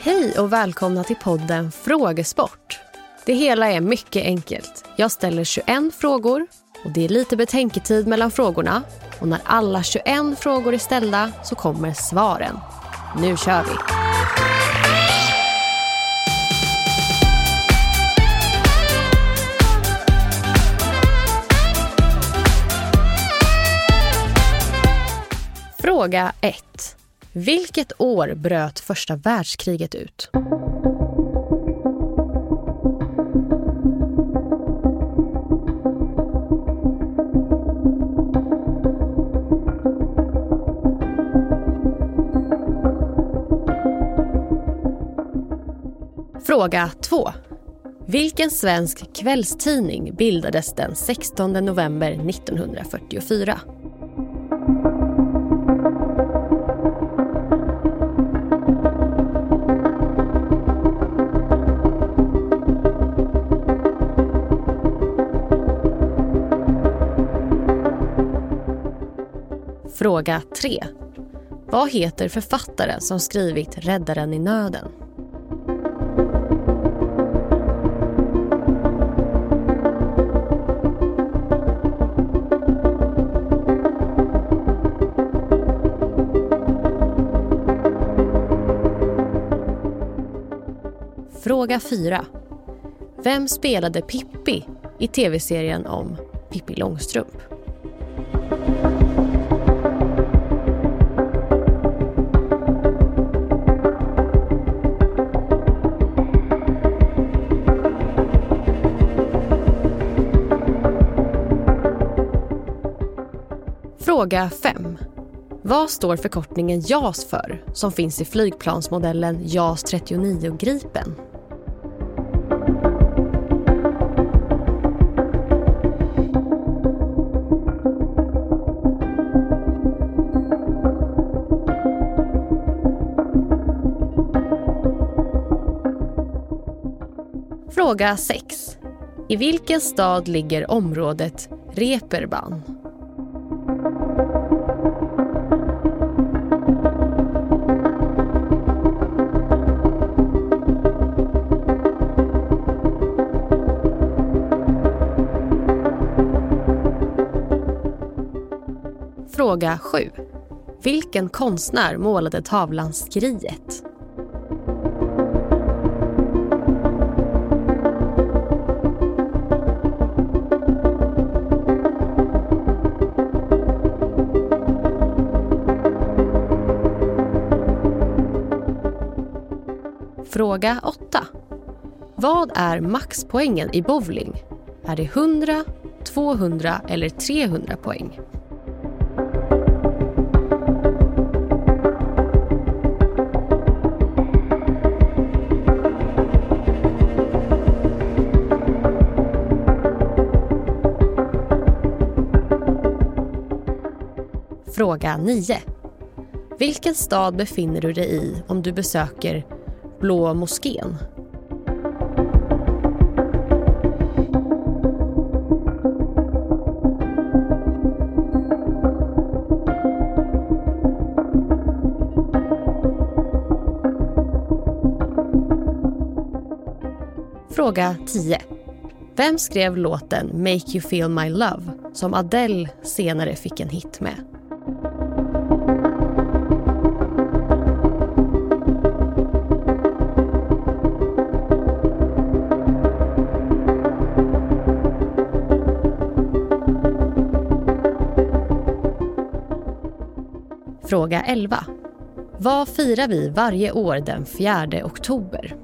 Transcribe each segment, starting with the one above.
Hej och välkomna till podden Frågesport. Det hela är mycket enkelt. Jag ställer 21 frågor och det är lite betänketid mellan frågorna. Och när alla 21 frågor är ställda så kommer svaren. Nu kör vi! Fråga 1. Vilket år bröt första världskriget ut? Fråga 2. Vilken svensk kvällstidning bildades den 16 november 1944? Fråga 3. Vad heter författaren som skrivit Räddaren i nöden? Fråga 4. Vem spelade Pippi i tv-serien om Pippi Långstrump? Fråga 5. Vad står förkortningen JAS för som finns i flygplansmodellen JAS 39 Gripen? Fråga 6. I vilken stad ligger området Reeperbahn? Fråga 7. Vilken konstnär målade tavlan Skriet? Fråga 8. Vad är maxpoängen i bowling? Är det 100, 200 eller 300 poäng? Fråga 9. Vilken stad befinner du dig i om du besöker Blå moskén? Fråga 10. Vem skrev låten Make you feel my love som Adele senare fick en hit med? Fråga 11. Vad firar vi varje år den 4 oktober?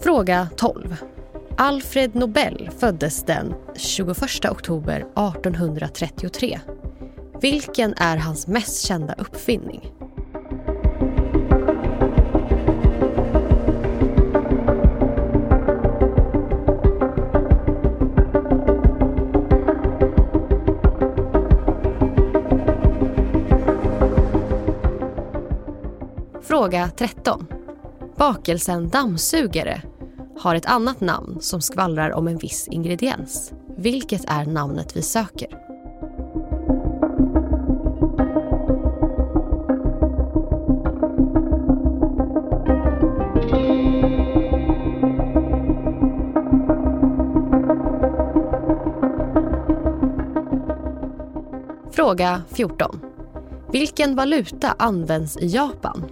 Fråga 12. Alfred Nobel föddes den 21 oktober 1833. Vilken är hans mest kända uppfinning? Fråga 13. Bakelsen dammsugare har ett annat namn som skvallrar om en viss ingrediens. Vilket är namnet vi söker? Fråga 14. Vilken valuta används i Japan?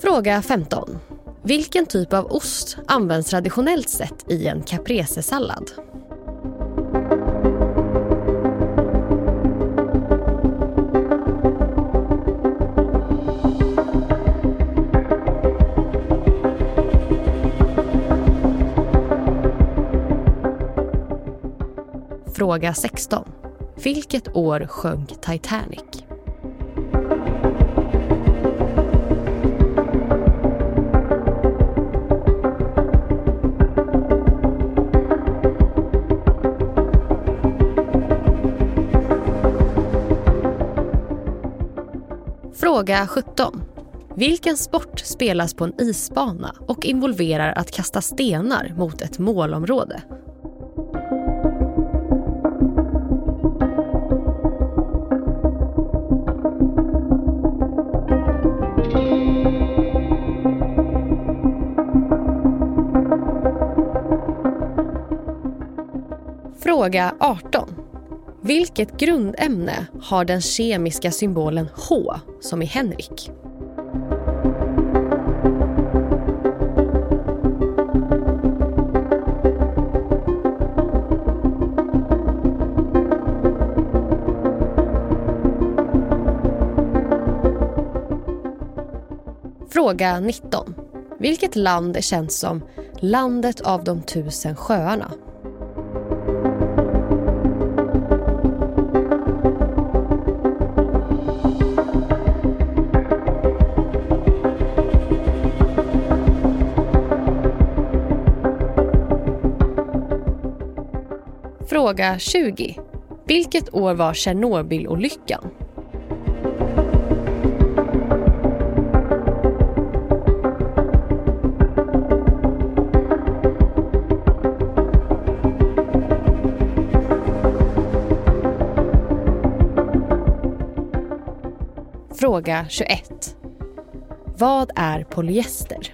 Fråga 15. Vilken typ av ost används traditionellt sett i en caprese-sallad? Fråga 16. Vilket år sjönk Titanic? Fråga 17. Vilken sport spelas på en isbana och involverar att kasta stenar mot ett målområde? Fråga 18. Vilket grundämne har den kemiska symbolen H som i Henrik? Fråga 19. Vilket land är känt som landet av de tusen sjöarna? Fråga 20. Vilket år var Tjernobylolyckan? Fråga 21. Vad är polyester?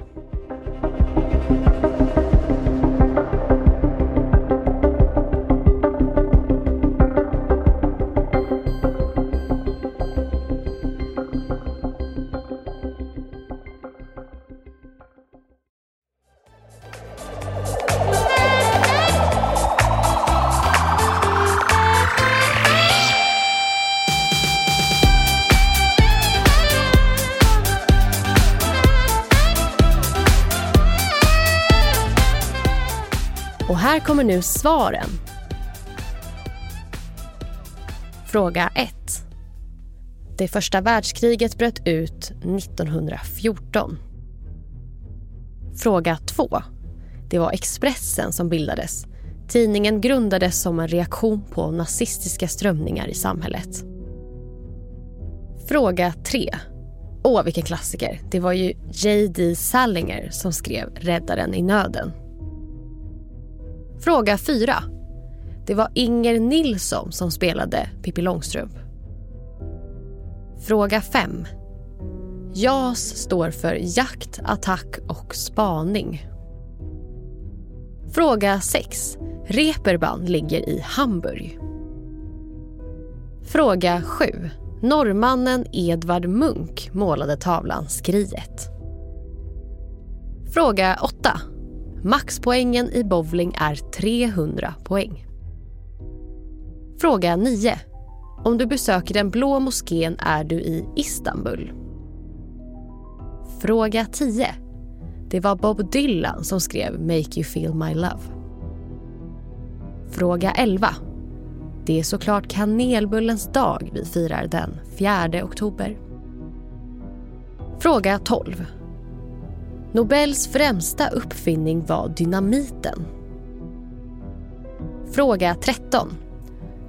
Här kommer nu svaren. Fråga 1. Det första världskriget bröt ut 1914. Fråga 2. Det var Expressen som bildades. Tidningen grundades som en reaktion på nazistiska strömningar i samhället. Fråga 3. Åh, vilken klassiker. Det var ju J.D. Salinger som skrev Räddaren i nöden. Fråga 4. Det var Inger Nilsson som spelade Pippi Långstrump. Fråga 5. JAS står för jakt, attack och spaning. Fråga 6. Reeperbahn ligger i Hamburg. Fråga 7. Norrmannen Edvard Munch målade tavlan Skriet. Fråga 8. Maxpoängen i bowling är 300 poäng. Fråga 9. Om du besöker den blå moskén är du i Istanbul. Fråga 10. Det var Bob Dylan som skrev Make you feel my love. Fråga 11. Det är såklart kanelbullens dag vi firar den 4 oktober. Fråga 12. Nobels främsta uppfinning var dynamiten. Fråga 13.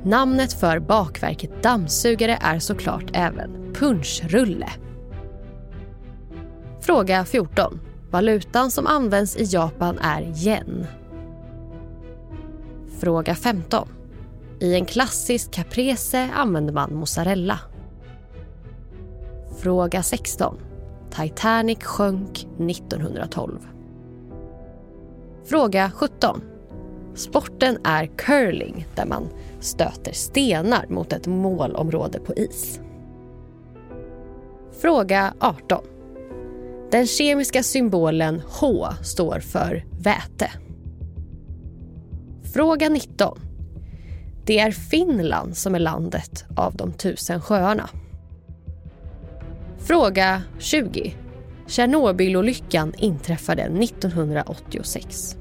Namnet för bakverket dammsugare är såklart även punschrulle. Fråga 14. Valutan som används i Japan är yen. Fråga 15. I en klassisk caprese använder man mozzarella. Fråga 16. Titanic sjönk 1912. Fråga 17. Sporten är curling där man stöter stenar mot ett målområde på is. Fråga 18. Den kemiska symbolen H står för väte. Fråga 19. Det är Finland som är landet av de tusen sjöarna. Fråga 20. Tjernobylolyckan inträffade 1986.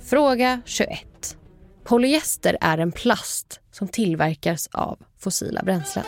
Fråga 21. Polyester är en plast som tillverkas av fossila bränslen.